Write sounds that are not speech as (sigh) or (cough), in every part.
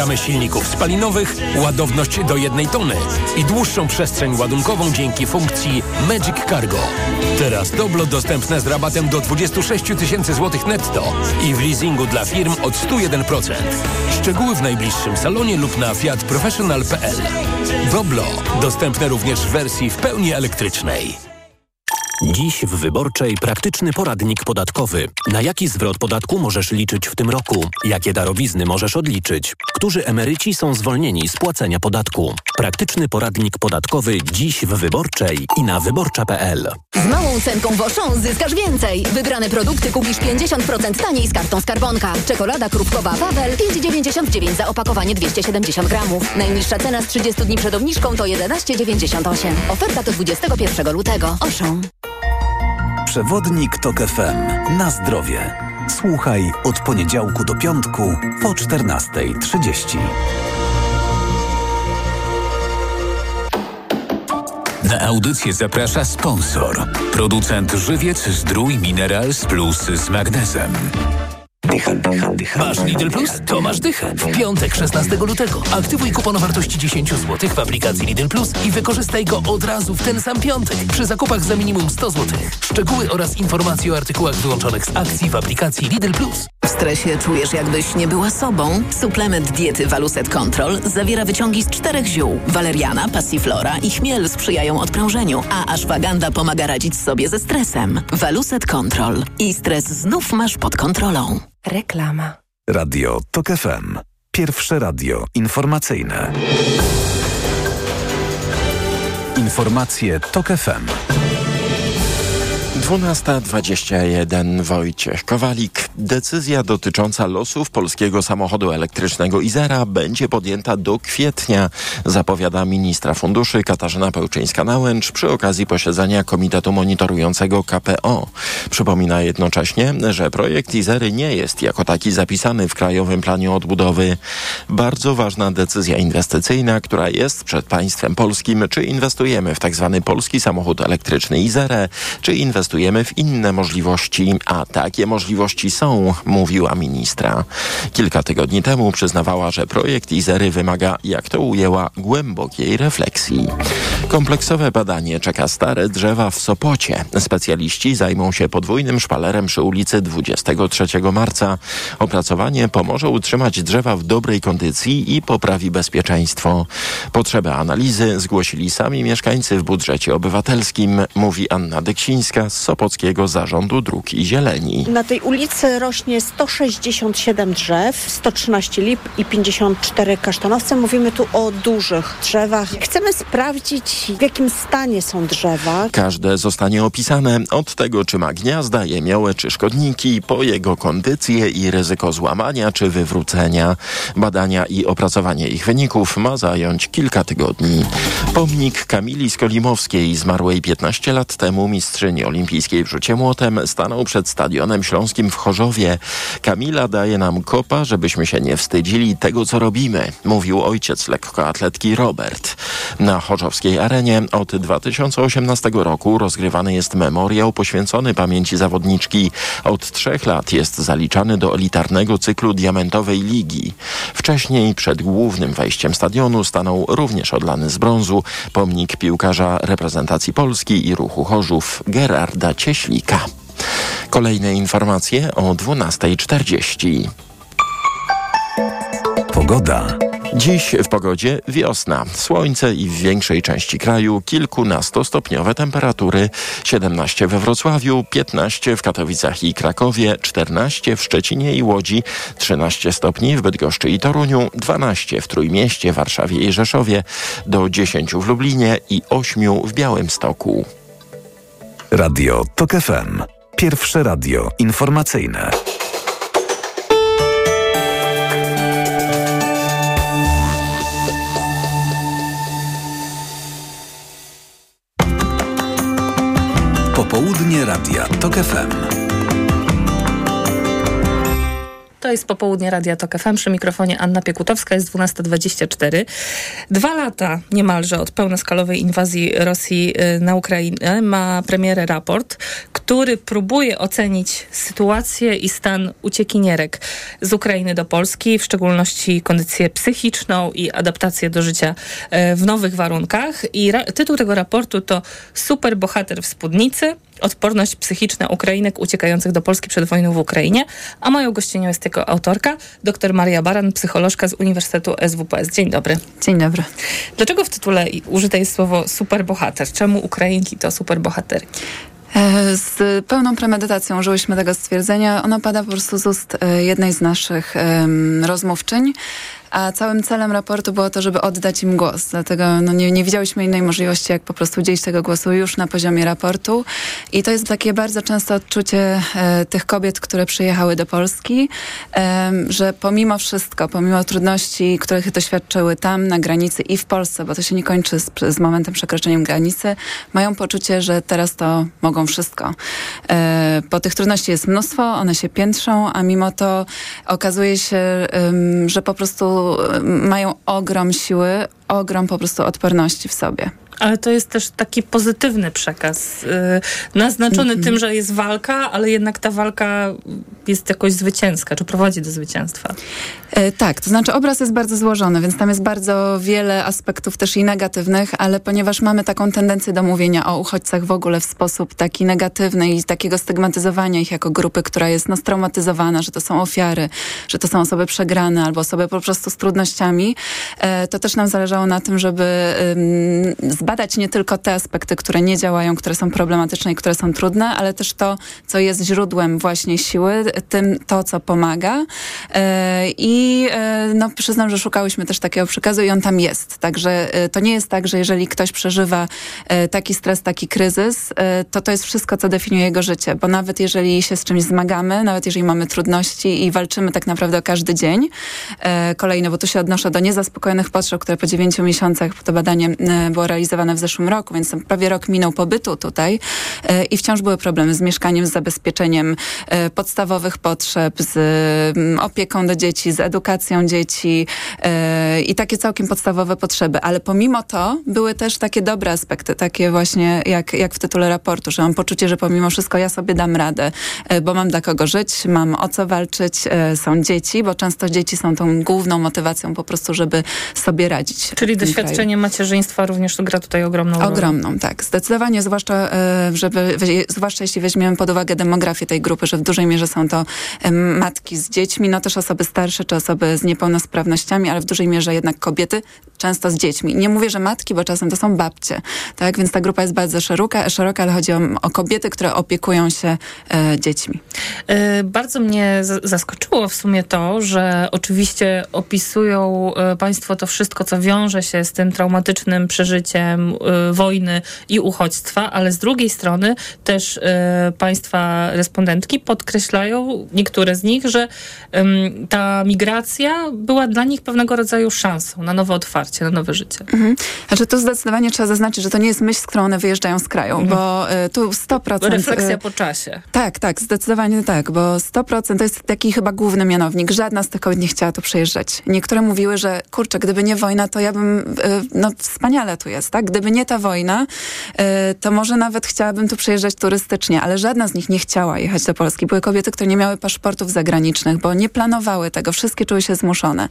gamę silników spalinowych, ładowność do jednej tony i dłuższą przestrzeń ładunkową dzięki funkcji Magic Cargo. Teraz Doblo dostępne z rabatem do 26 tysięcy złotych netto i w leasingu dla firm od 101%. Szczegóły w najbliższym salonie lub na fiatprofessional.pl. Doblo dostępne również w wersji w pełni elektrycznej. Dziś w Wyborczej praktyczny poradnik podatkowy. Na jaki zwrot podatku możesz liczyć w tym roku? Jakie darowizny możesz odliczyć? Którzy emeryci są zwolnieni z płacenia podatku? Praktyczny poradnik podatkowy dziś w Wyborczej i na wyborcza.pl. Z małą cenką Woszą zyskasz więcej. Wybrane produkty kupisz 50% taniej z kartą Skarbonka. Czekolada krupkowa Wawel 5,99 za opakowanie 270 gramów. Najniższa cena z 30 dni przed obniżką to 11,98. Oferta do 21 lutego. Oszą. Przewodnik TOK FM. Na zdrowie. Słuchaj od poniedziałku do piątku po 14.30. Na audycję zaprasza sponsor. Producent Żywiec Zdrój Minerals Plus z magnezem. Dycha, dycha, dycha. Masz Lidl Plus? To masz dychę. W piątek 16 lutego. Aktywuj kupon o wartości 10 zł w aplikacji Lidl Plus i wykorzystaj go od razu w ten sam piątek przy zakupach za minimum 100 zł. Szczegóły oraz informacje o artykułach wyłączonych z akcji w aplikacji Lidl Plus. W stresie czujesz jakbyś nie była sobą? Suplement diety Waluset Control zawiera wyciągi z czterech ziół. Waleriana, passiflora i chmiel sprzyjają odprężeniu, a ashwaganda pomaga radzić sobie ze stresem. Waluset Control. I stres znów masz pod kontrolą. Reklama. Radio TOK FM. Pierwsze radio informacyjne. Informacje TOK FM. 12.21 Wojciech Kowalik. Decyzja dotycząca losów polskiego samochodu elektrycznego Izera będzie podjęta do kwietnia, zapowiada ministra funduszy Katarzyna Pełczyńska-Nałęcz przy okazji posiedzenia Komitetu Monitorującego KPO. Przypomina jednocześnie, że projekt Izery nie jest jako taki zapisany w Krajowym Planie Odbudowy. Bardzo ważna decyzja inwestycyjna, która jest przed państwem polskim, czy inwestujemy w tzw. Tak polski samochód elektryczny Izerę, czy inwestujemy w inne możliwości, a takie możliwości są, mówiła ministra. Kilka tygodni temu przyznawała, że projekt Izery wymaga, jak to ujęła, głębokiej refleksji. Kompleksowe badanie czeka stare drzewa w Sopocie. Specjaliści zajmą się podwójnym szpalerem przy ulicy 23 marca. Opracowanie pomoże utrzymać drzewa w dobrej kondycji i poprawi bezpieczeństwo. Potrzebę analizy zgłosili sami mieszkańcy w budżecie obywatelskim, mówi Anna Deksińska z Sopockiego Zarządu Dróg i Zieleni. Na tej ulicy rośnie 167 drzew, 113 lip i 54 kasztanowce. Mówimy tu o dużych drzewach. Chcemy sprawdzić, w jakim stanie są drzewa. Każde zostanie opisane od tego, czy ma gniazda, jemioły czy szkodniki, po jego kondycję i ryzyko złamania czy wywrócenia. Badania i opracowanie ich wyników ma zająć kilka tygodni. Pomnik Kamili Skolimowskiej, zmarłej 15 lat temu mistrzyni olimpijskiej w rzucie młotem, stanął przed Stadionem Śląskim w Chorzowie. Kamila daje nam kopa, żebyśmy się nie wstydzili tego, co robimy, mówił ojciec lekkoatletki Robert. Na chorzowskiej arenie od 2018 roku rozgrywany jest memoriał poświęcony pamięci zawodniczki. Od trzech lat jest zaliczany do elitarnego cyklu Diamentowej Ligi. Wcześniej przed głównym wejściem stadionu stanął również odlany z brązu pomnik piłkarza reprezentacji Polski i ruchu Chorzów Gerarda Cieślika. Kolejne informacje o 12.40. Pogoda. Dziś w pogodzie wiosna, słońce i w większej części kraju kilkunastostopniowe temperatury. 17 we Wrocławiu, 15 w Katowicach i Krakowie, 14 w Szczecinie i Łodzi, 13 stopni w Bydgoszczy i Toruniu, 12 w Trójmieście, Warszawie i Rzeszowie, do 10 w Lublinie i 8 w Białymstoku. Radio TOK FM. Pierwsze radio informacyjne. Popołudnie Radia TOK FM. To jest popołudnie Radia Tok FM. Przy mikrofonie Anna Piekutowska. Jest 12.24. Dwa lata niemalże od pełnoskalowej inwazji Rosji y, na Ukrainę ma premierę raport, który próbuje ocenić sytuację i stan uciekinierek z Ukrainy do Polski, w szczególności kondycję psychiczną i adaptację do życia y, w nowych warunkach. I tytuł tego raportu to Super bohater w spódnicy – odporność psychiczna Ukrainek uciekających do Polski przed wojną w Ukrainie, a moją gościnią jest jego autorka, dr Maria Baran, psycholożka z Uniwersytetu SWPS. Dzień dobry. Dzień dobry. Dlaczego w tytule użyte jest słowo superbohater? Czemu Ukrainki to superbohaterki? E, z pełną premedytacją użyłyśmy tego stwierdzenia. Ono pada po prostu z ust e, jednej z naszych rozmówczyń a całym celem raportu było to, żeby oddać im głos. Dlatego no, nie, nie widziałyśmy innej możliwości, jak po prostu udzielić tego głosu już na poziomie raportu. I to jest takie bardzo często odczucie e, tych kobiet, które przyjechały do Polski, e, że pomimo wszystko, pomimo trudności, których doświadczyły tam na granicy i w Polsce, bo to się nie kończy z, z momentem przekroczeniem granicy, mają poczucie, że teraz to mogą wszystko. E, bo tych trudności jest mnóstwo, one się piętrzą, a mimo to okazuje się, że po prostu mają ogrom siły, ogrom po prostu odporności w sobie. Ale to jest też taki pozytywny przekaz, yy, naznaczony mm -hmm. tym, że jest walka, ale jednak ta walka jest jakoś zwycięska, czy prowadzi do zwycięstwa. E, tak, to znaczy obraz jest bardzo złożony, więc tam jest bardzo wiele aspektów też i negatywnych, ale ponieważ mamy taką tendencję do mówienia o uchodźcach w ogóle w sposób taki negatywny i takiego stygmatyzowania ich jako grupy, która jest no, straumatyzowana, że to są ofiary, że to są osoby przegrane albo osoby po prostu z trudnościami, e, to też nam zależało na tym, żeby zbadać nie tylko te aspekty, które nie działają, które są problematyczne i które są trudne, ale też to, co jest źródłem właśnie siły, tym to, co pomaga. E, I e, no, przyznam, że szukałyśmy też takiego przekazu i on tam jest. Także e, to nie jest tak, że jeżeli ktoś przeżywa taki stres, taki kryzys, to to jest wszystko, co definiuje jego życie. Bo nawet jeżeli się z czymś zmagamy, nawet jeżeli mamy trudności i walczymy tak naprawdę o każdy dzień, kolejny, bo tu się odnoszę do niezaspokojonych potrzeb, które po dziewięciu miesiącach, to badanie było realizowane w zeszłym roku, więc prawie rok minął pobytu tutaj i wciąż były problemy z mieszkaniem, z zabezpieczeniem podstawowych podstawowych potrzeb, z mm, opieką do dzieci, z edukacją dzieci yy, i takie całkiem podstawowe potrzeby. Ale pomimo to były też takie dobre aspekty, takie właśnie jak, jak w tytule raportu, że mam poczucie, że pomimo wszystko ja sobie dam radę, bo mam dla kogo żyć, mam o co walczyć, są dzieci, bo często dzieci są tą główną motywacją po prostu, żeby sobie radzić. Czyli doświadczenie kraju. macierzyństwa również gra tutaj ogromną rolę. Ogromną, tak. Zdecydowanie, zwłaszcza, żeby, zwłaszcza jeśli weźmiemy pod uwagę demografię tej grupy, że w dużej mierze są to matki z dziećmi, no też osoby starsze czy osoby z niepełnosprawnościami, ale w dużej mierze jednak kobiety, często z dziećmi. Nie mówię, że matki, bo czasem to są babcie, tak? Więc ta grupa jest bardzo szeroka, szeroka ale chodzi o, o kobiety, które opiekują się e, dziećmi. E, bardzo mnie zaskoczyło w sumie to, że oczywiście opisują e, Państwo to wszystko, co wiąże się z tym traumatycznym przeżyciem e, wojny i uchodźstwa, ale z drugiej strony też Państwa respondentki podkreślają, niektóre z nich, że ta migracja była dla nich pewnego rodzaju szansą na nowe otwarcie, na nowe życie. Mhm. Znaczy to zdecydowanie trzeba zaznaczyć, że to nie jest myśl, z którą one wyjeżdżają z kraju, mhm. bo y, tu 100%... Refleksja y, po czasie. Tak, tak, zdecydowanie tak, bo 100% to jest taki chyba główny mianownik. Żadna z tych kobiet nie chciała tu przyjeżdżać. Niektóre mówiły, że kurczę, gdyby nie wojna, to ja bym, y, no wspaniale tu jest, tak? Gdyby nie ta wojna, to może nawet chciałabym tu przyjeżdżać turystycznie, ale żadna z nich nie chciała jechać do Polski. Były kobiety, które nie miały paszportów zagranicznych, bo nie planowały tego, wszystkie czuły się zmuszone.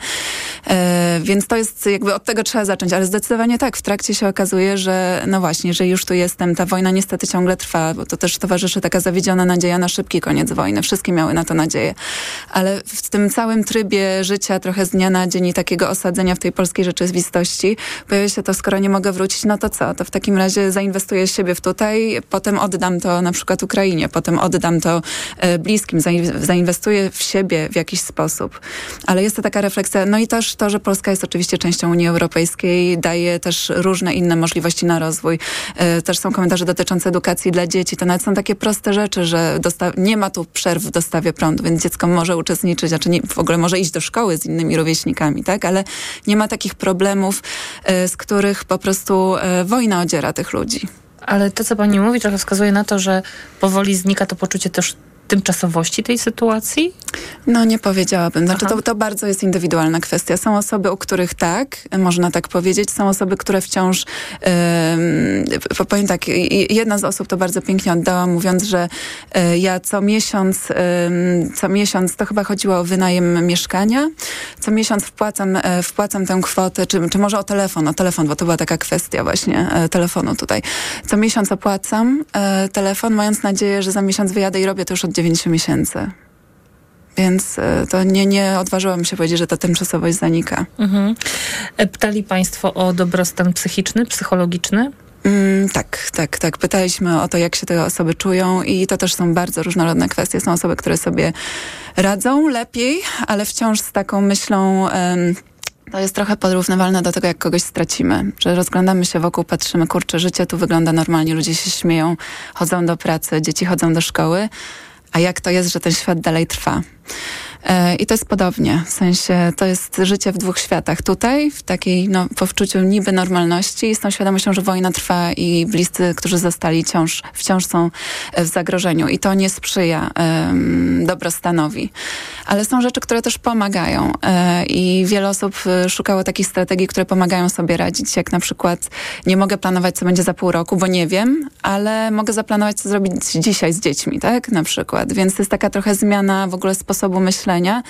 E, więc to jest jakby od tego trzeba zacząć, ale zdecydowanie tak, w trakcie się okazuje, że no właśnie, że już tu jestem, ta wojna niestety ciągle trwa, bo to też towarzyszy taka zawiedziona nadzieja na szybki koniec wojny. Wszystkie miały na to nadzieję. Ale w tym całym trybie życia trochę z dnia na dzień i takiego osadzenia w tej polskiej rzeczywistości pojawia się to, skoro nie mogę wrócić, no to co? To w takim razie zainwestuję siebie w tutaj, potem oddam to na przykład Ukrainie, potem oddam to e, bliskim, zainwestuje w siebie w jakiś sposób. Ale jest to taka refleksja, no i też to, że Polska jest oczywiście częścią Unii Europejskiej, daje też różne inne możliwości na rozwój. E, też są komentarze dotyczące edukacji dla dzieci. To nawet są takie proste rzeczy, że nie ma tu przerw w dostawie prądu, więc dziecko może uczestniczyć, znaczy nie, w ogóle może iść do szkoły z innymi rówieśnikami, tak? Ale nie ma takich problemów, e, z których po prostu e, wojna odziera tych ludzi. Ale to, co pani mówi, trochę wskazuje na to, że powoli znika to poczucie też tymczasowości tej sytuacji? No nie powiedziałabym. Znaczy to, to bardzo jest indywidualna kwestia. Są osoby, u których tak, można tak powiedzieć. Są osoby, które wciąż, yy, powiem tak, jedna z osób to bardzo pięknie oddała, mówiąc, że yy, ja co miesiąc, yy, co miesiąc, to chyba chodziło o wynajem mieszkania, co miesiąc wpłacam, yy, wpłacam tę kwotę, czy, czy może o telefon, o telefon, bo to była taka kwestia właśnie yy, telefonu tutaj. Co miesiąc opłacam telefon, mając nadzieję, że za miesiąc wyjadę i robię to już od 9 miesięcy. Więc e, to nie, nie odważyłam się powiedzieć, że ta tymczasowość zanika. Mhm. E, pytali Państwo o dobrostan psychiczny, psychologiczny? Mm, tak, tak, tak. Pytaliśmy o to, jak się te osoby czują i to też są bardzo różnorodne kwestie. Są osoby, które sobie radzą lepiej, ale wciąż z taką myślą... Um, to jest trochę porównywalne do tego, jak kogoś stracimy, że rozglądamy się wokół, patrzymy, kurczę, życie tu wygląda normalnie, ludzie się śmieją, chodzą do pracy, dzieci chodzą do szkoły, a jak to jest, że ten świat dalej trwa. E, I to jest podobnie, w sensie to jest życie w dwóch światach. Tutaj, w takiej no, powczuciu niby normalności, z tą świadomością, że wojna trwa i bliscy, którzy zostali, wciąż, wciąż są w zagrożeniu. I to nie sprzyja um, dobrostanowi. Ale są rzeczy, które też pomagają. E, I wiele osób e, szukało takich strategii, które pomagają sobie radzić, jak na przykład nie mogę planować, co będzie za pół roku, bo nie wiem, ale mogę zaplanować, co zrobić dzisiaj z dziećmi, tak? Na przykład. Więc to jest taka trochę zmiana w ogóle sposobu myślenia myślenia.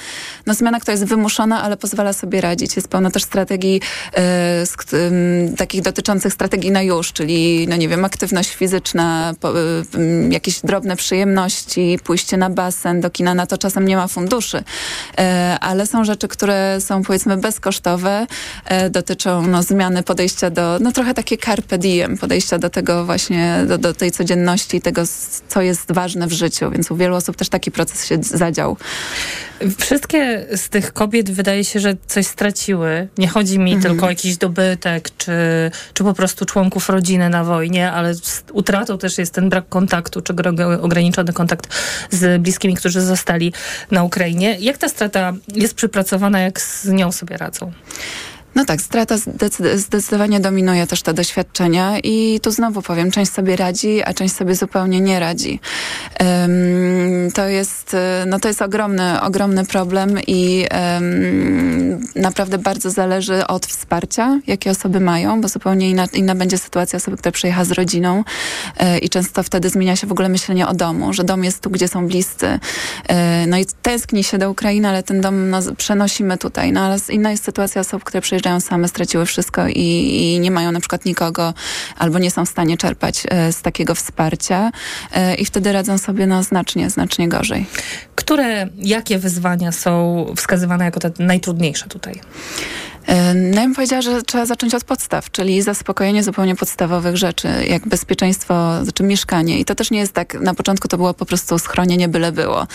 No zmiana, która jest wymuszona, ale pozwala sobie radzić. Jest pełno też strategii y, takich dotyczących strategii na już, czyli, no nie wiem, aktywność fizyczna, po, y, jakieś drobne przyjemności, pójście na basen, do kina, na to czasem nie ma funduszy. Y, ale są rzeczy, które są powiedzmy bezkosztowe, dotyczą no, zmiany podejścia do, no trochę takie carpe diem, podejścia do tego właśnie, do, do tej codzienności, tego, co jest ważne w życiu. Więc u wielu osób też taki proces się zadział. Wszystkie z tych kobiet wydaje się, że coś straciły. Nie chodzi mi mhm. tylko o jakiś dobytek, czy, czy po prostu członków rodziny na wojnie, ale utratą też jest ten brak kontaktu, czy ograniczony kontakt z bliskimi, którzy zostali na Ukrainie. Jak ta strata jest przypracowana, jak z nią sobie radzą? No tak, strata zdecydowanie dominuje też te doświadczenia i tu znowu powiem, część sobie radzi, a część sobie zupełnie nie radzi. Um, to jest, no to jest ogromny, ogromny problem i um, naprawdę bardzo zależy od wsparcia, jakie osoby mają, bo zupełnie inna, inna będzie sytuacja osoby, która przyjechała z rodziną e, i często wtedy zmienia się w ogóle myślenie o domu, że dom jest tu, gdzie są bliscy. E, no i tęskni się do Ukrainy, ale ten dom no, przenosimy tutaj. No ale inna jest sytuacja osób, które przyjeżdżają przyjeżdżają same, straciły wszystko i, i, nie mają na przykład nikogo albo nie są w stanie czerpać e, z takiego wsparcia e, i wtedy radzą sobie no, znacznie, znacznie gorzej. Które, jakie wyzwania są wskazywane jako te najtrudniejsze tutaj? No ja bym powiedziała, że trzeba zacząć od podstaw, czyli zaspokojenie zupełnie podstawowych rzeczy, jak bezpieczeństwo, znaczy mieszkanie. I to też nie jest tak, na początku to było po prostu schronienie byle było.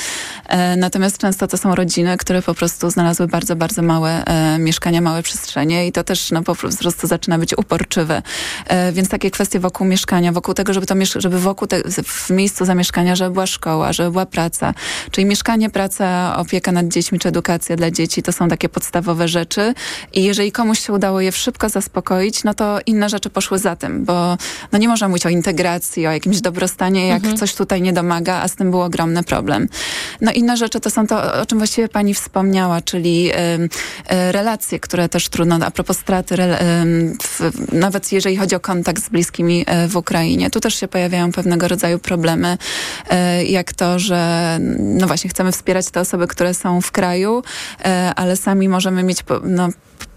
E, natomiast często to są rodziny, które po prostu znalazły bardzo, bardzo małe e, mieszkania, małe przestrzenie i to też no, po prostu zaczyna być uporczywe. E, więc takie kwestie wokół mieszkania, wokół tego, żeby to żeby wokół te, w miejscu zamieszkania, żeby była szkoła, żeby była praca. Czyli mieszkanie, praca, opieka nad dziećmi, czy edukacja dla dzieci, to są takie podstawowe rzeczy i jeżeli komuś się udało je szybko zaspokoić, no to inne rzeczy poszły za tym, bo no nie można mówić o integracji, o jakimś dobrostanie, jak mhm. coś tutaj nie domaga, a z tym był ogromny problem. No inne rzeczy to są to, o czym właściwie pani wspomniała, czyli y, y, relacje, które też trudno, a propos straty, y, w, nawet jeżeli chodzi o kontakt z bliskimi y, w Ukrainie. Tu też się pojawiają pewnego rodzaju problemy, y, jak to, że no właśnie chcemy wspierać te osoby, które są w kraju, ale sami możemy mieć no,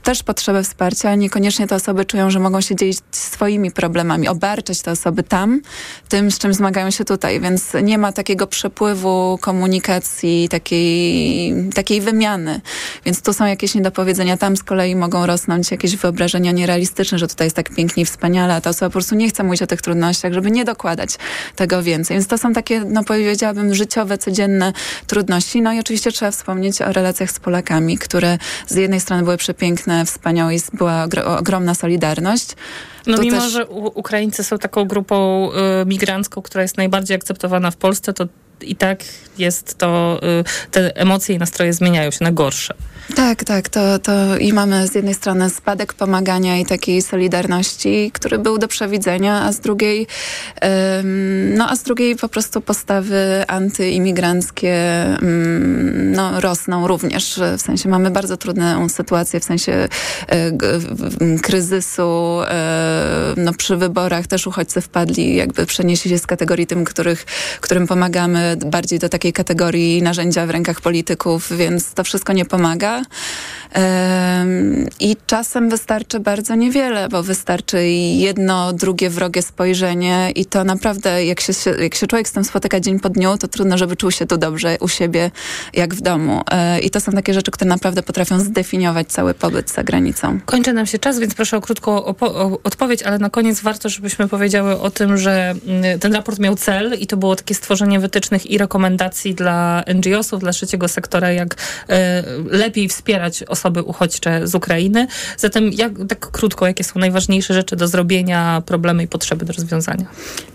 też potrzebę wsparcia, niekoniecznie te osoby czują, że mogą się dzielić swoimi problemami, obarczać te osoby tam, tym, z czym zmagają się tutaj, więc nie ma takiego przepływu komunikacji, takiej, takiej wymiany. Więc tu są jakieś niedopowiedzenia, tam z kolei mogą rosnąć jakieś wyobrażenia nierealistyczne, że tutaj jest tak pięknie i wspaniale, a ta osoba po prostu nie chce mówić o tych trudnościach, żeby nie dokładać tego więcej. Więc to są takie, no powiedziałabym, życiowe, codzienne trudności. No i oczywiście trzeba wspomnieć o relacjach z Polakami, które z jednej strony były przepiękne, wspaniałe i była ogromna solidarność. No mimo, też... że Ukraińcy są taką grupą y, migrancką, która jest najbardziej akceptowana w Polsce, to i tak jest to, y, te emocje i nastroje zmieniają się na gorsze. Tak, tak. To, to i mamy z jednej strony spadek pomagania i takiej solidarności, który był do przewidzenia, a z drugiej, um, no a z drugiej po prostu postawy antyimigranckie um, no, rosną również. W sensie mamy bardzo trudną sytuację w sensie e, g, kryzysu. E, no, przy wyborach też uchodźcy wpadli, jakby przenieśli się z kategorii tym, których, którym pomagamy, bardziej do takiej kategorii narzędzia w rękach polityków, więc to wszystko nie pomaga. I czasem wystarczy bardzo niewiele, bo wystarczy jedno, drugie wrogie spojrzenie i to naprawdę, jak się, jak się człowiek z tym spotyka dzień po dniu, to trudno, żeby czuł się tu dobrze u siebie, jak w domu. E, I to są takie rzeczy, które naprawdę potrafią zdefiniować cały pobyt za granicą. Kończy nam się czas, więc proszę o krótką o odpowiedź, ale na koniec warto, żebyśmy powiedziały o tym, że mm, ten raport miał cel i to było takie stworzenie wytycznych i rekomendacji dla NGO-sów, dla trzeciego sektora, jak e, lepiej wspierać osoby uchodźcze z Ukrainy. Zatem jak, tak krótko, jakie są najważniejsze rzeczy do zrobienia, problemy i potrzeby do rozwiązania?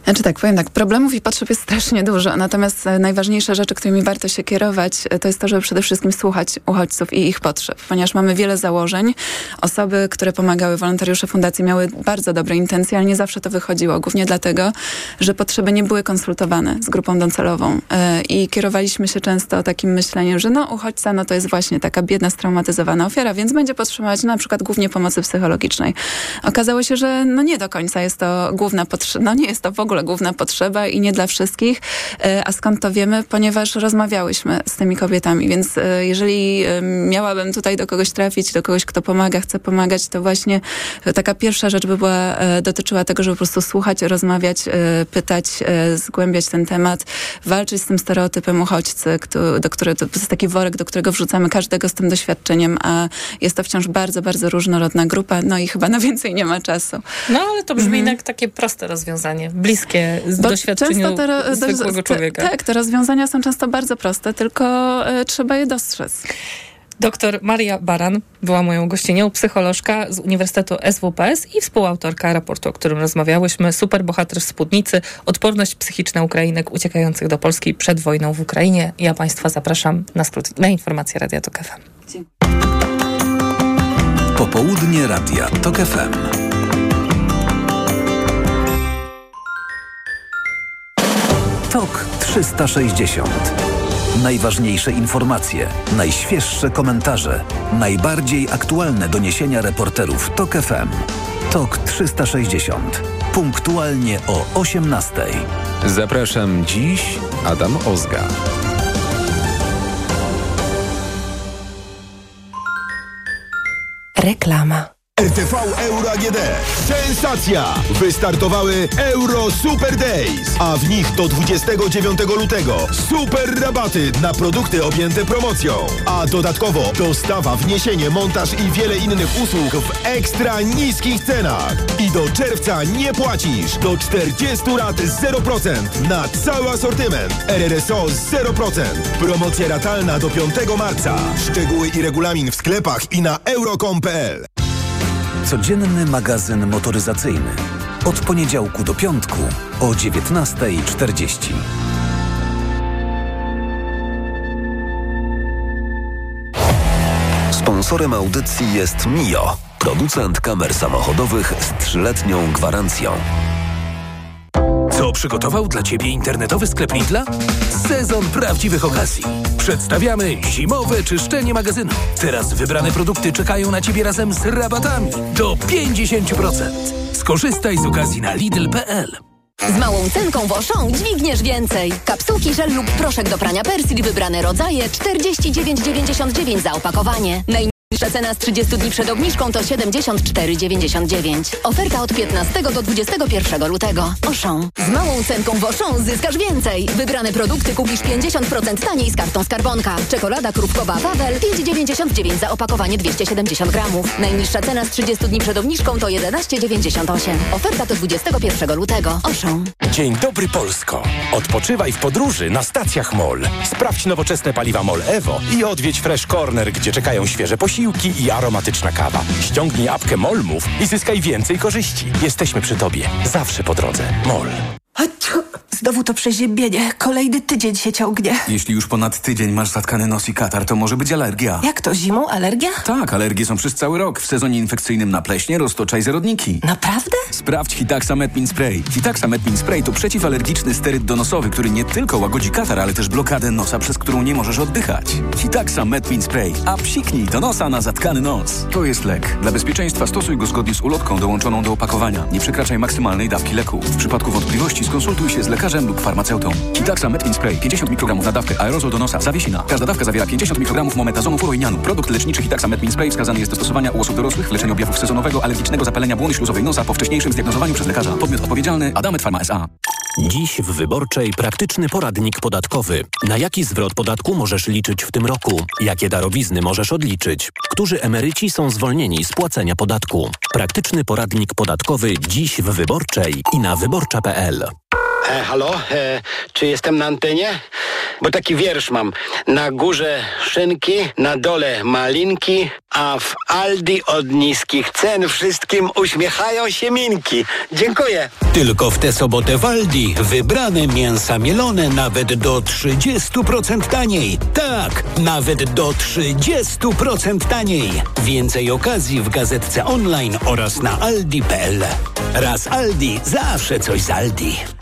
Znaczy tak, powiem tak, problemów i potrzeb jest strasznie dużo, natomiast e, najważniejsze rzeczy, którymi warto się kierować, e, to jest to, żeby przede wszystkim słuchać uchodźców i ich potrzeb, ponieważ mamy wiele założeń. Osoby, które pomagały, wolontariusze fundacji miały bardzo dobre intencje, ale nie zawsze to wychodziło, głównie dlatego, że potrzeby nie były konsultowane z grupą docelową e, i kierowaliśmy się często takim myśleniem, że no uchodźca, no to jest właśnie taka biedna, straumatyzowana ofiara, więc będzie potrzebować na przykład głównie pomocy psychologicznej. Okazało się, że no nie do końca jest to główna potrzeba, no nie jest to w ogóle główna potrzeba i nie dla wszystkich. E, a skąd to wiemy? Ponieważ rozmawiałyśmy z tymi kobietami, więc e, jeżeli miałabym tutaj do kogoś trafić, do kogoś, kto pomaga, chce pomagać, to właśnie taka pierwsza rzecz by była, dotyczyła tego, żeby po prostu słuchać, rozmawiać, pytać, zgłębiać ten temat, walczyć z tym stereotypem uchodźcy, do którego, to jest taki worek, do którego wrzucamy każdego z tym doświadczeniem, a jest to wciąż bardzo, bardzo różnorodna grupa, no i chyba na więcej nie ma czasu. No ale to brzmi mhm. jak takie proste rozwiązanie, bliskie z Bo doświadczeniu te, zwykłego człowieka. tak, te rozwiązania są często bardzo proste, tylko y, trzeba je dostrzec. Doktor Maria Baran była moją gościnią, psycholożka z Uniwersytetu SWPS i współautorka raportu, o którym rozmawiałyśmy. Superbohater w Spódnicy, odporność psychiczna Ukrainek uciekających do Polski przed wojną w Ukrainie. Ja Państwa zapraszam na, skrót, na informacje Radia Tok FM. Popołudnie Radia TOK FM. TOK 360. Najważniejsze informacje, najświeższe komentarze, najbardziej aktualne doniesienia reporterów TOK FM. TOK 360. Punktualnie o 18. Zapraszam dziś Adam Ozga. Reklama. RTV Euro AGD. Sensacja! Wystartowały Euro Super Days, a w nich do 29 lutego super rabaty na produkty objęte promocją. A dodatkowo dostawa, wniesienie, montaż i wiele innych usług w ekstra niskich cenach. I do czerwca nie płacisz. Do 40 lat 0% na cały asortyment. RRSO 0%. Promocja ratalna do 5 marca. Szczegóły i regulamin w sklepach i na euro.com.pl. Codzienny magazyn motoryzacyjny. Od poniedziałku do piątku o 19.40. Sponsorem audycji jest Mio, producent kamer samochodowych z trzyletnią gwarancją. Przygotował dla Ciebie internetowy sklep Lidla? Sezon prawdziwych okazji. Przedstawiamy zimowe czyszczenie magazynu. Teraz wybrane produkty czekają na Ciebie razem z rabatami do 50%. Skorzystaj z okazji na Lidl.pl. Z małą cenką w Auchan dźwigniesz więcej. Kapsułki, żel lub proszek do prania persil wybrane rodzaje 49,99 za opakowanie. Najniższa cena z 30 dni przed obniżką to 74,99. Oferta od 15 do 21 lutego. Auchan. Z małą cenką w Auchan zyskasz więcej. Wybrane produkty kupisz 50% taniej z kartą Skarbonka. Czekolada krówkowa Wawel 5,99 za opakowanie 270 gramów. Najniższa cena z 30 dni przed obniżką to 11,98. Oferta do 21 lutego. Auchan. Dzień dobry Polsko. Odpoczywaj w podróży na stacjach MOL. Sprawdź nowoczesne paliwa MOL Evo i odwiedź Fresh Corner, gdzie czekają świeże posiłki i aromatyczna kawa. Ściągnij apkę MOL Move i zyskaj więcej korzyści. Jesteśmy przy Tobie. Zawsze po drodze. MOL. Znowu to przeziębienie. Kolejny tydzień się ciągnie. Jeśli już ponad tydzień masz zatkany nos i katar, to może być alergia. Jak to, zimą alergia? Tak, alergie są przez cały rok. W sezonie infekcyjnym na pleśnie, roztoczaj zarodniki. Naprawdę? Sprawdź Hitaxa Metmin Spray. Hitaxa Metmin Spray to przeciwalergiczny steryd donosowy, który nie tylko łagodzi katar, ale też blokadę nosa, przez którą nie możesz oddychać. Hitaxa Metmin Spray. A psiknij do nosa na zatkany nos. To jest lek. Dla bezpieczeństwa stosuj go zgodnie z ulotką dołączoną do opakowania. Nie przekraczaj maksymalnej dawki leku. W przypadku wątpliwości skonsultuj się z lekarzem lub farmaceutą. Hitaxa Metmin Spray 50 mikrogramów na dawkę aerozol do nosa. Zawiesina. Każda dawka zawiera 50 mikrogramów mometazonu furoinianu. Produkt leczniczy Hitaxa Metmin Spray wskazany jest do stosowania u osób dorosłych w leczeniu objawów sezonowego alergicznego zapalenia błony śluzowej nosa po wcześniejszym zdiagnozowaniu przez lekarza. Podmiot odpowiedzialny Adamet Pharma S.A. Dziś w Wyborczej praktyczny poradnik podatkowy. Na jaki zwrot podatku możesz liczyć w tym roku? Jakie darowizny możesz odliczyć? Którzy emeryci są zwolnieni z płacenia podatku? Praktyczny poradnik podatkowy dziś w Wyborczej i na wyborcza.pl. E, halo, e, czy jestem na antenie? Bo taki wiersz mam. Na górze szynki, na dole malinki, a w Aldi od niskich cen wszystkim uśmiechają się minki. Dziękuję. Tylko w tę sobotę w Aldi wybrane mięsa mielone nawet do 30% taniej. Tak, nawet do 30% taniej. Więcej okazji w gazetce online oraz na aldi.pl. Raz Aldi, zawsze coś z Aldi.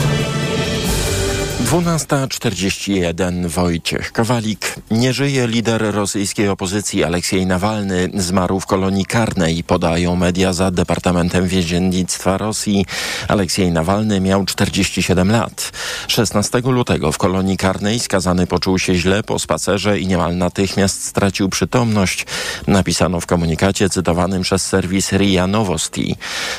12.41 Wojciech Kowalik. Nie żyje lider rosyjskiej opozycji Aleksiej Nawalny. Zmarł w kolonii karnej, podają media za Departamentem Więziennictwa Rosji. Aleksiej Nawalny miał 47 lat. 16 lutego w kolonii karnej skazany poczuł się źle po spacerze i niemal natychmiast stracił przytomność. Napisano w komunikacie cytowanym przez serwis RIA Nowosti.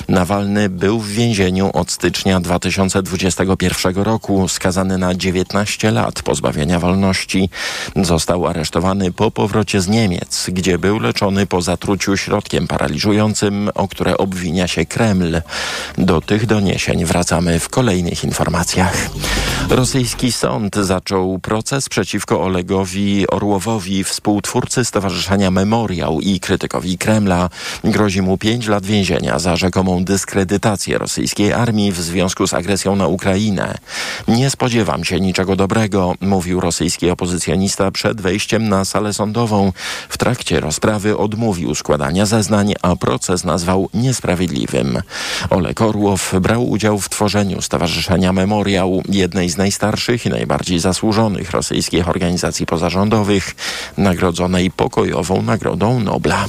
Nawalny był w więzieniu od stycznia 2021 roku. Skazany na 19 lat pozbawienia wolności. Został aresztowany po powrocie z Niemiec, gdzie był leczony po zatruciu środkiem paraliżującym, o które obwinia się Kreml. Do tych doniesień wracamy w kolejnych informacjach. Rosyjski sąd zaczął proces przeciwko Olegowi Orłowowi, współtwórcy Stowarzyszenia Memoriał i krytykowi Kremla. Grozi mu 5 lat więzienia za rzekomą dyskredytację rosyjskiej armii w związku z agresją na Ukrainę. Nie spodziewam się niczego dobrego, mówił rosyjski opozycjonista przed wejściem na salę sądową. W trakcie rozprawy odmówił składania zeznań, a proces nazwał niesprawiedliwym. Oleg Orłow brał udział w tworzeniu Stowarzyszenia Memoriał, jednej z najstarszych i najbardziej zasłużonych rosyjskich organizacji pozarządowych, nagrodzonej pokojową Nagrodą Nobla.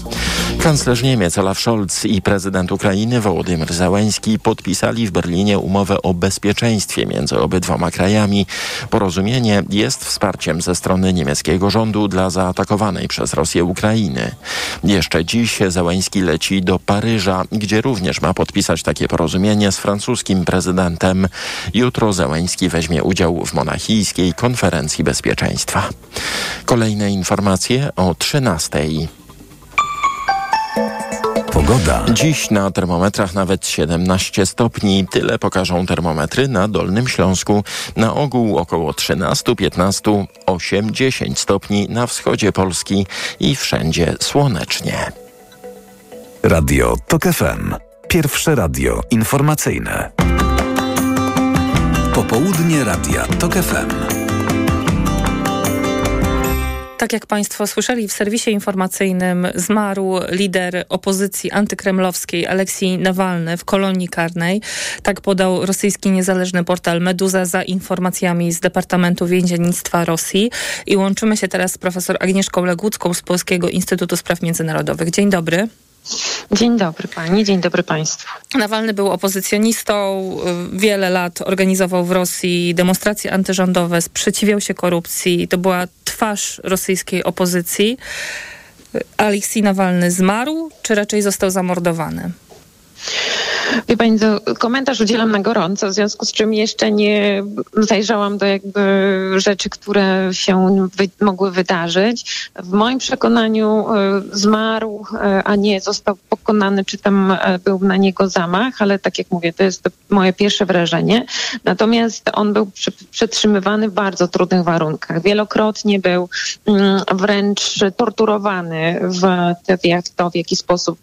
Kanclerz Niemiec Olaf Scholz i prezydent Ukrainy Wołodymyr Zełański podpisali w Berlinie umowę o bezpieczeństwie między obydwoma krajami. Porozumienie jest wsparciem ze strony niemieckiego rządu dla zaatakowanej przez Rosję Ukrainy. Jeszcze dziś Zełański leci do Paryża, gdzie również ma podpisać takie porozumienie z francuskim prezydentem. Jutro Zełański weźmie udział w monachijskiej konferencji bezpieczeństwa. Kolejne informacje o 13. Pogoda. Dziś na termometrach nawet 17 stopni. Tyle pokażą termometry na Dolnym Śląsku. Na ogół około 13, 15, 8, 10 stopni na wschodzie Polski i wszędzie słonecznie. Radio TOK FM. Pierwsze radio informacyjne. Popołudnie Radia TOK FM. Tak jak Państwo słyszeli, w serwisie informacyjnym zmarł lider opozycji antykremlowskiej Aleksiej Nawalny w kolonii karnej. Tak podał rosyjski niezależny portal Meduza za informacjami z Departamentu Więziennictwa Rosji. I łączymy się teraz z profesor Agnieszką Legucką z Polskiego Instytutu Spraw Międzynarodowych. Dzień dobry. Dzień dobry pani, dzień dobry państwu. Nawalny był opozycjonistą, y, wiele lat organizował w Rosji demonstracje antyrządowe, sprzeciwiał się korupcji, to była twarz rosyjskiej opozycji. Aleksiej Nawalny zmarł, czy raczej został zamordowany? Wie pani, komentarz udzielam na gorąco, w związku z czym jeszcze nie zajrzałam do jakby rzeczy, które się wy mogły wydarzyć. W moim przekonaniu y, zmarł, y, a nie został pokonany, czy tam y, był na niego zamach, ale tak jak mówię, to jest moje pierwsze wrażenie. Natomiast on był przetrzymywany w bardzo trudnych warunkach. Wielokrotnie był mm, wręcz torturowany w, w to, w jaki sposób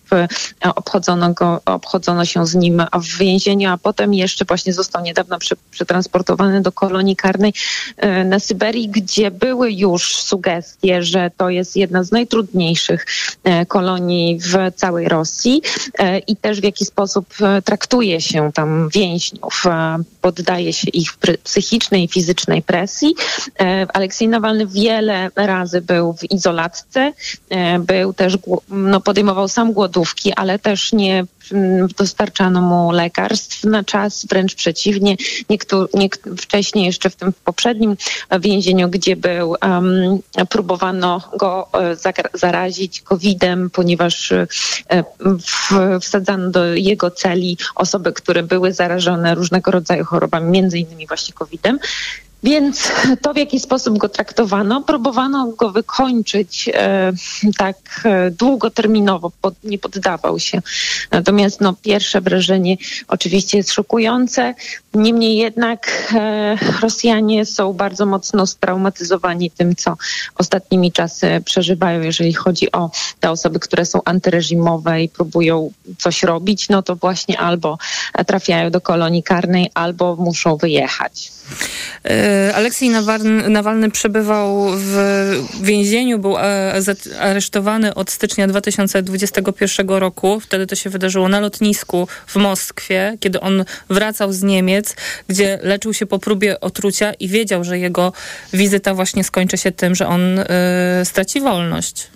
obchodzono go, obchodzono się z nim w więzieniu, a potem jeszcze właśnie został niedawno przetransportowany do kolonii karnej e, na Syberii, gdzie były już sugestie, że to jest jedna z najtrudniejszych e, kolonii w całej Rosji e, i też w jaki sposób traktuje się tam więźniów, poddaje się ich psychicznej i fizycznej presji. Aleksiej Nawalny wiele razy był w izolatce, był też, no podejmował sam głodówki, ale też nie dostarczano mu lekarstw na czas, wręcz przeciwnie. Niektóry, wcześniej jeszcze w tym poprzednim więzieniu, gdzie był, um, próbowano go e, zarazić COVID-em, ponieważ e, wsadzano do jego celi osoby, które były zarażone różnego rodzaju chorobami, między innymi właśnie COVID-em. Więc to, w jaki sposób go traktowano, próbowano go wykończyć e, tak e, długoterminowo, nie poddawał się. Natomiast no, pierwsze wrażenie oczywiście jest szokujące. Niemniej jednak e, Rosjanie są bardzo mocno straumatyzowani tym, co ostatnimi czasy przeżywają, jeżeli chodzi o te osoby, które są antyreżimowe i próbują coś robić, no to właśnie albo trafiają do kolonii karnej, albo muszą wyjechać. E, Aleksiej Nawalny przebywał w więzieniu, był e, aresztowany od stycznia 2021 roku. Wtedy to się wydarzyło na lotnisku w Moskwie, kiedy on wracał z Niemiec, gdzie leczył się po próbie otrucia i wiedział, że jego wizyta właśnie skończy się tym, że on y, straci wolność.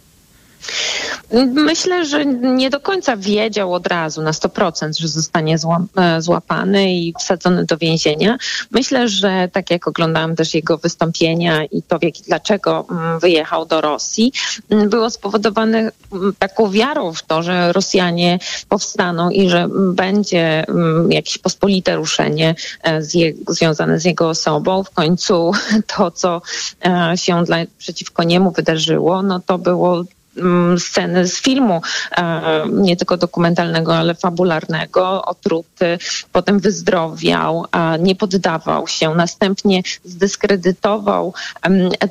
Myślę, że nie do końca wiedział od razu na 100%, że zostanie e, złapany i wsadzony do więzienia. Myślę, że tak jak oglądałam też jego wystąpienia i to, dlaczego mm, wyjechał do Rosji, mm, było spowodowane mm, taką wiarą w to, że Rosjanie powstaną i że będzie jakieś pospolite ruszenie e, z je, związane z jego osobą. W końcu (laughs) to, co e, się dla, przeciwko niemu wydarzyło, no to było sceny z filmu, e, nie tylko dokumentalnego, ale fabularnego, otruty, potem wyzdrowiał, nie poddawał się, następnie zdyskredytował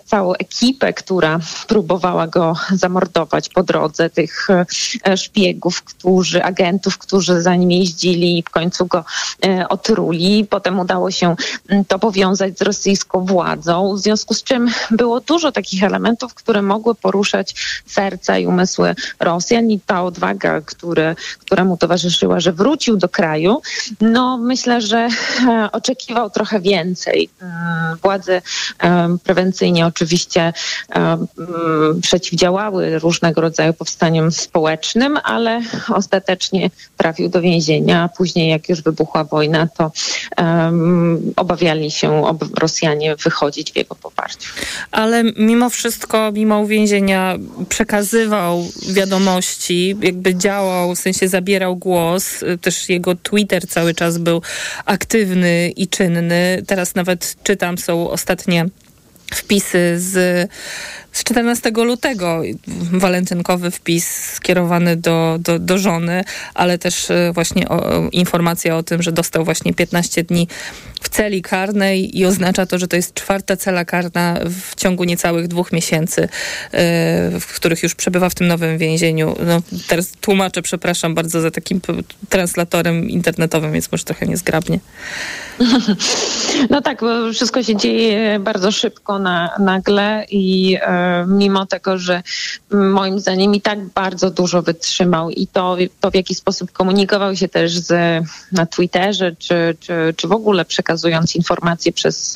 całą ekipę, która próbowała go zamordować po drodze, tych e, szpiegów, którzy, agentów, którzy za nim jeździli i w końcu go e, otruli. Potem udało się mm, to powiązać z rosyjską władzą, w związku z czym było dużo takich elementów, które mogły poruszać serce serca i umysły Rosjan i ta odwaga, które, która mu towarzyszyła, że wrócił do kraju, no myślę, że e, oczekiwał trochę więcej. E, władze e, prewencyjnie oczywiście przeciwdziałały różnego rodzaju powstaniom społecznym, ale ostatecznie trafił do więzienia. Później, jak już wybuchła wojna, to obawiali się Rosjanie wychodzić w jego poparciu. Ale mimo wszystko, mimo uwięzienia, przekaz przekazywał wiadomości, jakby działał, w sensie zabierał głos. Też jego Twitter cały czas był aktywny i czynny. Teraz nawet czytam, są ostatnie wpisy z z 14 lutego walentynkowy wpis skierowany do, do, do żony, ale też e, właśnie o, informacja o tym, że dostał właśnie 15 dni w celi karnej i oznacza to, że to jest czwarta cela karna w ciągu niecałych dwóch miesięcy, e, w których już przebywa w tym nowym więzieniu. No, teraz tłumaczę, przepraszam bardzo za takim translatorem internetowym, więc może trochę niezgrabnie. (laughs) No tak, bo wszystko się dzieje bardzo szybko, na, nagle i e, mimo tego, że moim zdaniem i tak bardzo dużo wytrzymał i to, to w jaki sposób komunikował się też z, na Twitterze, czy, czy, czy w ogóle przekazując informacje przez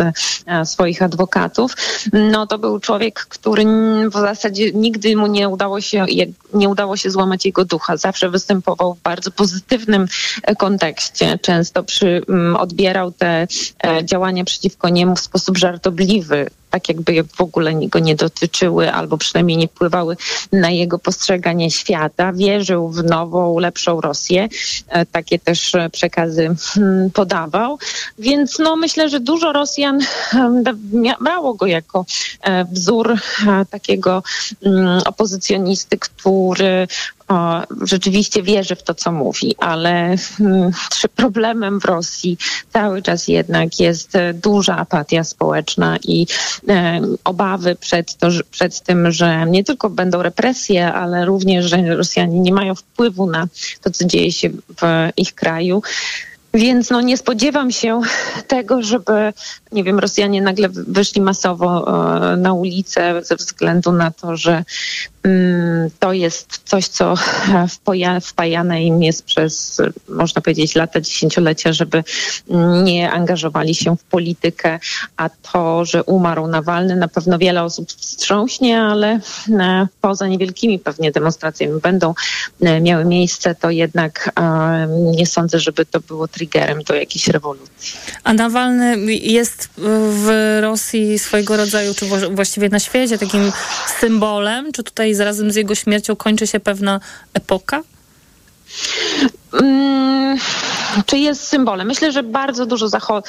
swoich adwokatów, no to był człowiek, który w zasadzie nigdy mu nie udało się, nie udało się złamać jego ducha. Zawsze występował w bardzo pozytywnym kontekście. Często przy, odbierał te działania przeciwko niemu w sposób żartobliwy tak jakby w ogóle go nie dotyczyły albo przynajmniej nie wpływały na jego postrzeganie świata. Wierzył w nową, lepszą Rosję. E, takie też przekazy hmm, podawał. Więc no, myślę, że dużo Rosjan brało go jako e, wzór e, takiego mm, opozycjonisty, który o, rzeczywiście wierzy w to, co mówi, ale hmm, (laughs) problemem w Rosji cały czas jednak jest e, duża apatia społeczna i e, obawy przed, to, przed tym, że nie tylko będą represje, ale również, że Rosjanie nie mają wpływu na to, co dzieje się w ich kraju. Więc no, nie spodziewam się (laughs) tego, żeby, nie wiem, Rosjanie nagle wyszli masowo e, na ulicę ze względu na to, że to jest coś, co wpajane im jest przez, można powiedzieć, lata, dziesięciolecia, żeby nie angażowali się w politykę, a to, że umarł Nawalny, na pewno wiele osób wstrząśnie, ale e, poza niewielkimi pewnie demonstracjami będą e, miały miejsce, to jednak nie sądzę, żeby to było triggerem do jakiejś rewolucji. A Nawalny jest w Rosji swojego rodzaju, czy właściwie na świecie, takim symbolem? Czy tutaj zarazem z jego śmiercią kończy się pewna epoka? Hmm, czy jest symbolem? Myślę, że bardzo dużo zachod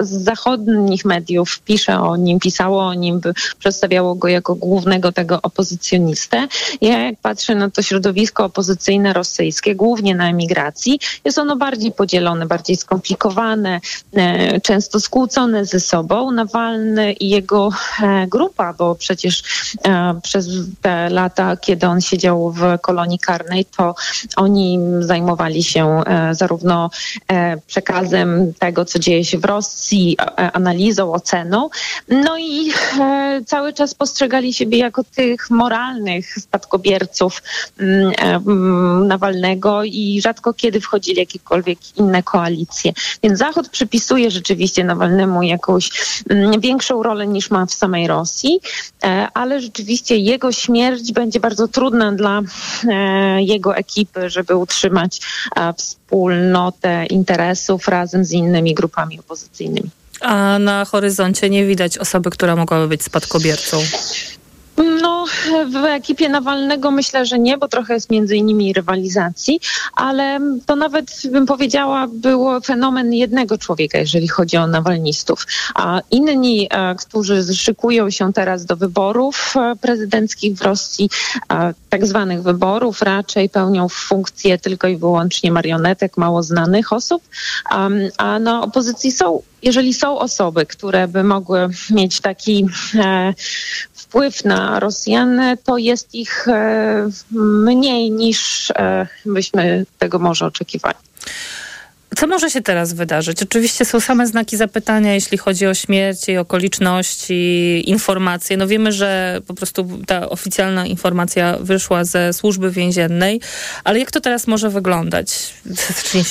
z zachodnich mediów pisze o nim, pisało o nim, przedstawiało go jako głównego tego opozycjonistę. Ja jak patrzę na to środowisko opozycyjne rosyjskie, głównie na emigracji, jest ono bardziej podzielone, bardziej skomplikowane, e, często skłócone ze sobą. Nawalny i jego e, grupa, bo przecież e, przez te lata, kiedy on siedział w kolonii karnej, to oni zajmowali się zarówno E, przekazem tego, co dzieje się w Rosji, e, analizą, oceną. No i e, cały czas postrzegali siebie jako tych moralnych spadkobierców mm, mm, Nawalnego i rzadko kiedy wchodzili jakiekolwiek inne koalicje. Więc Zachód przypisuje rzeczywiście Nawalnemu jakąś mm, większą rolę niż ma w samej Rosji, ale rzeczywiście jego śmierć będzie bardzo trudna dla jego ekipy, żeby utrzymać wspólnotę interesów razem z innymi grupami opozycyjnymi. A na horyzoncie nie widać osoby, która mogłaby być spadkobiercą. No, w ekipie Nawalnego myślę, że nie, bo trochę jest między innymi rywalizacji, ale to nawet bym powiedziała, było fenomen jednego człowieka, jeżeli chodzi o nawalnistów. A inni, e, którzy szykują się teraz do wyborów e, prezydenckich w Rosji, e, tak zwanych wyborów, raczej pełnią funkcję tylko i wyłącznie marionetek, mało znanych osób, a na opozycji są jeżeli są osoby, które by mogły mieć taki e, wpływ na Rosjan, to jest ich e, mniej niż e, byśmy tego może oczekiwali. Co może się teraz wydarzyć? Oczywiście są same znaki zapytania, jeśli chodzi o śmierć, jej okoliczności, informacje. No wiemy, że po prostu ta oficjalna informacja wyszła ze służby więziennej, ale jak to teraz może wyglądać?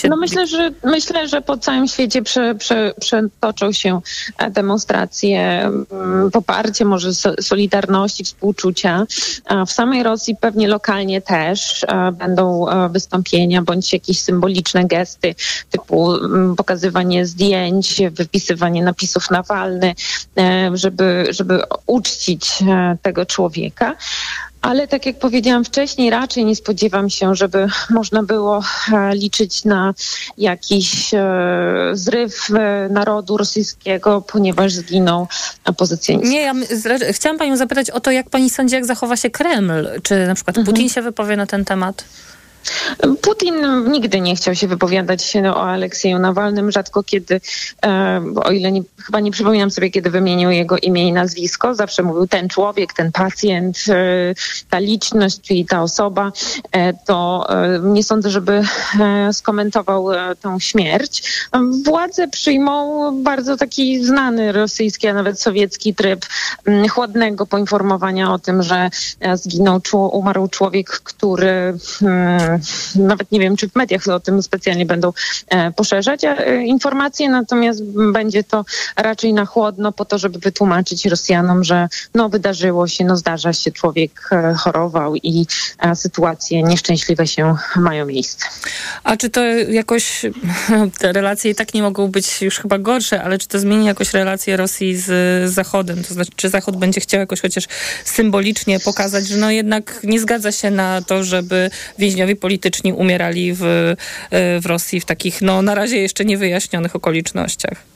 Się... No myślę, że myślę, że po całym świecie prze, prze, przetoczą się e, demonstracje, mm, poparcie może solidarności, współczucia. W samej Rosji pewnie lokalnie też e, będą e, wystąpienia bądź jakieś symboliczne gesty typu mm, pokazywanie zdjęć, wypisywanie napisów Nawalny, e, żeby, żeby uczcić e, tego człowieka. Ale tak jak powiedziałam wcześniej, raczej nie spodziewam się, żeby (laughs) można było e, liczyć na jakiś zryw narodu rosyjskiego, ponieważ zginął opozycjonista. Nie, ja chciałam panią zapytać o to, jak pani sądzi, jak zachowa się Kreml. Czy na przykład mhm. Putin się wypowie na ten temat? Putin nigdy nie chciał się wypowiadać o Aleksieju Nawalnym. Rzadko kiedy, e, o ile nie, chyba nie przypominam sobie, kiedy wymienił jego imię i nazwisko, zawsze mówił ten człowiek, ten pacjent, e, ta liczność, czyli ta osoba. E, to e, nie sądzę, żeby e, skomentował e, tą śmierć. Władze przyjmą bardzo taki znany rosyjski, a nawet sowiecki tryb m, chłodnego poinformowania o tym, że zginął, umarł człowiek, który mm, nawet nie wiem, czy w mediach o tym specjalnie będą e, poszerzać e, informacje, natomiast będzie to raczej na chłodno po to, żeby wytłumaczyć Rosjanom, że no wydarzyło się, no zdarza się, człowiek e, chorował i sytuacje nieszczęśliwe się mają miejsce. A czy to jakoś, (laughs) te relacje i tak nie mogą być już chyba gorsze, ale czy to zmieni jakoś relacje Rosji z Zachodem? To znaczy, czy Zachód będzie chciał jakoś chociaż symbolicznie pokazać, że no jednak nie zgadza się na to, żeby więźniowie polityczni umierali w, w Rosji w takich, no na razie jeszcze niewyjaśnionych okolicznościach?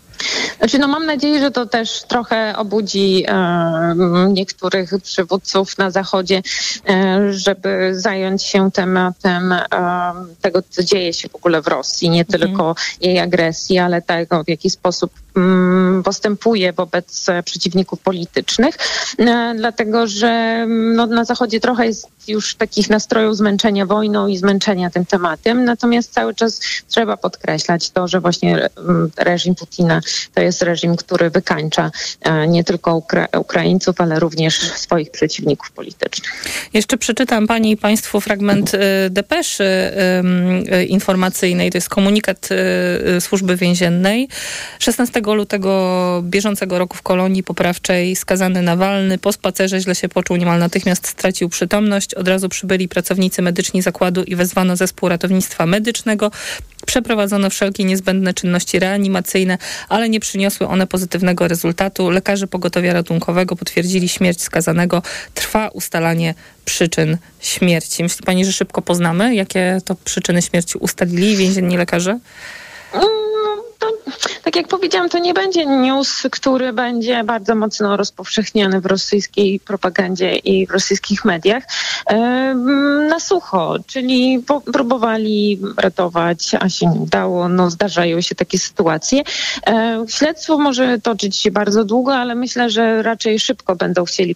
Znaczy, no mam nadzieję, że to też trochę obudzi e, niektórych przywódców na Zachodzie, e, żeby zająć się tematem e, tego, co dzieje się w ogóle w Rosji. Nie tylko jej agresji, ale tego, w jaki sposób mm, postępuje wobec przeciwników politycznych. E, dlatego, że mm, no, na Zachodzie trochę jest już takich nastrojów zmęczenia wojną i zmęczenia tym tematem. Natomiast cały czas trzeba podkreślać to, że właśnie mm, reżim Putina to jest reżim, który wykańcza e, nie tylko Ukra- Ukraińców, ale również swoich przeciwników politycznych. Jeszcze przeczytam Pani i Państwu fragment y, depeszy y, informacyjnej. To jest komunikat służby więziennej. 16 lutego bieżącego roku w kolonii poprawczej skazany Nawalny po spacerze źle się poczuł, niemal natychmiast stracił przytomność. Od razu przybyli pracownicy medyczni zakładu i wezwano zespół ratownictwa medycznego. Przeprowadzono wszelkie niezbędne czynności reanimacyjne, ale nie przyniosły one pozytywnego rezultatu. Lekarze pogotowia ratunkowego potwierdzili śmierć skazanego. Trwa ustalanie przyczyn śmierci. Myśli pani, że szybko poznamy, jakie to przyczyny śmierci ustalili więzienni lekarze? To, tak jak powiedziałam, to nie będzie news, który będzie bardzo mocno rozpowszechniony w rosyjskiej propagandzie i w rosyjskich mediach em, na sucho, czyli próbowali ratować, a się nie udało. No, zdarzają się takie sytuacje. E, Śledztwo może toczyć się bardzo długo, ale myślę, że raczej szybko będą chcieli podać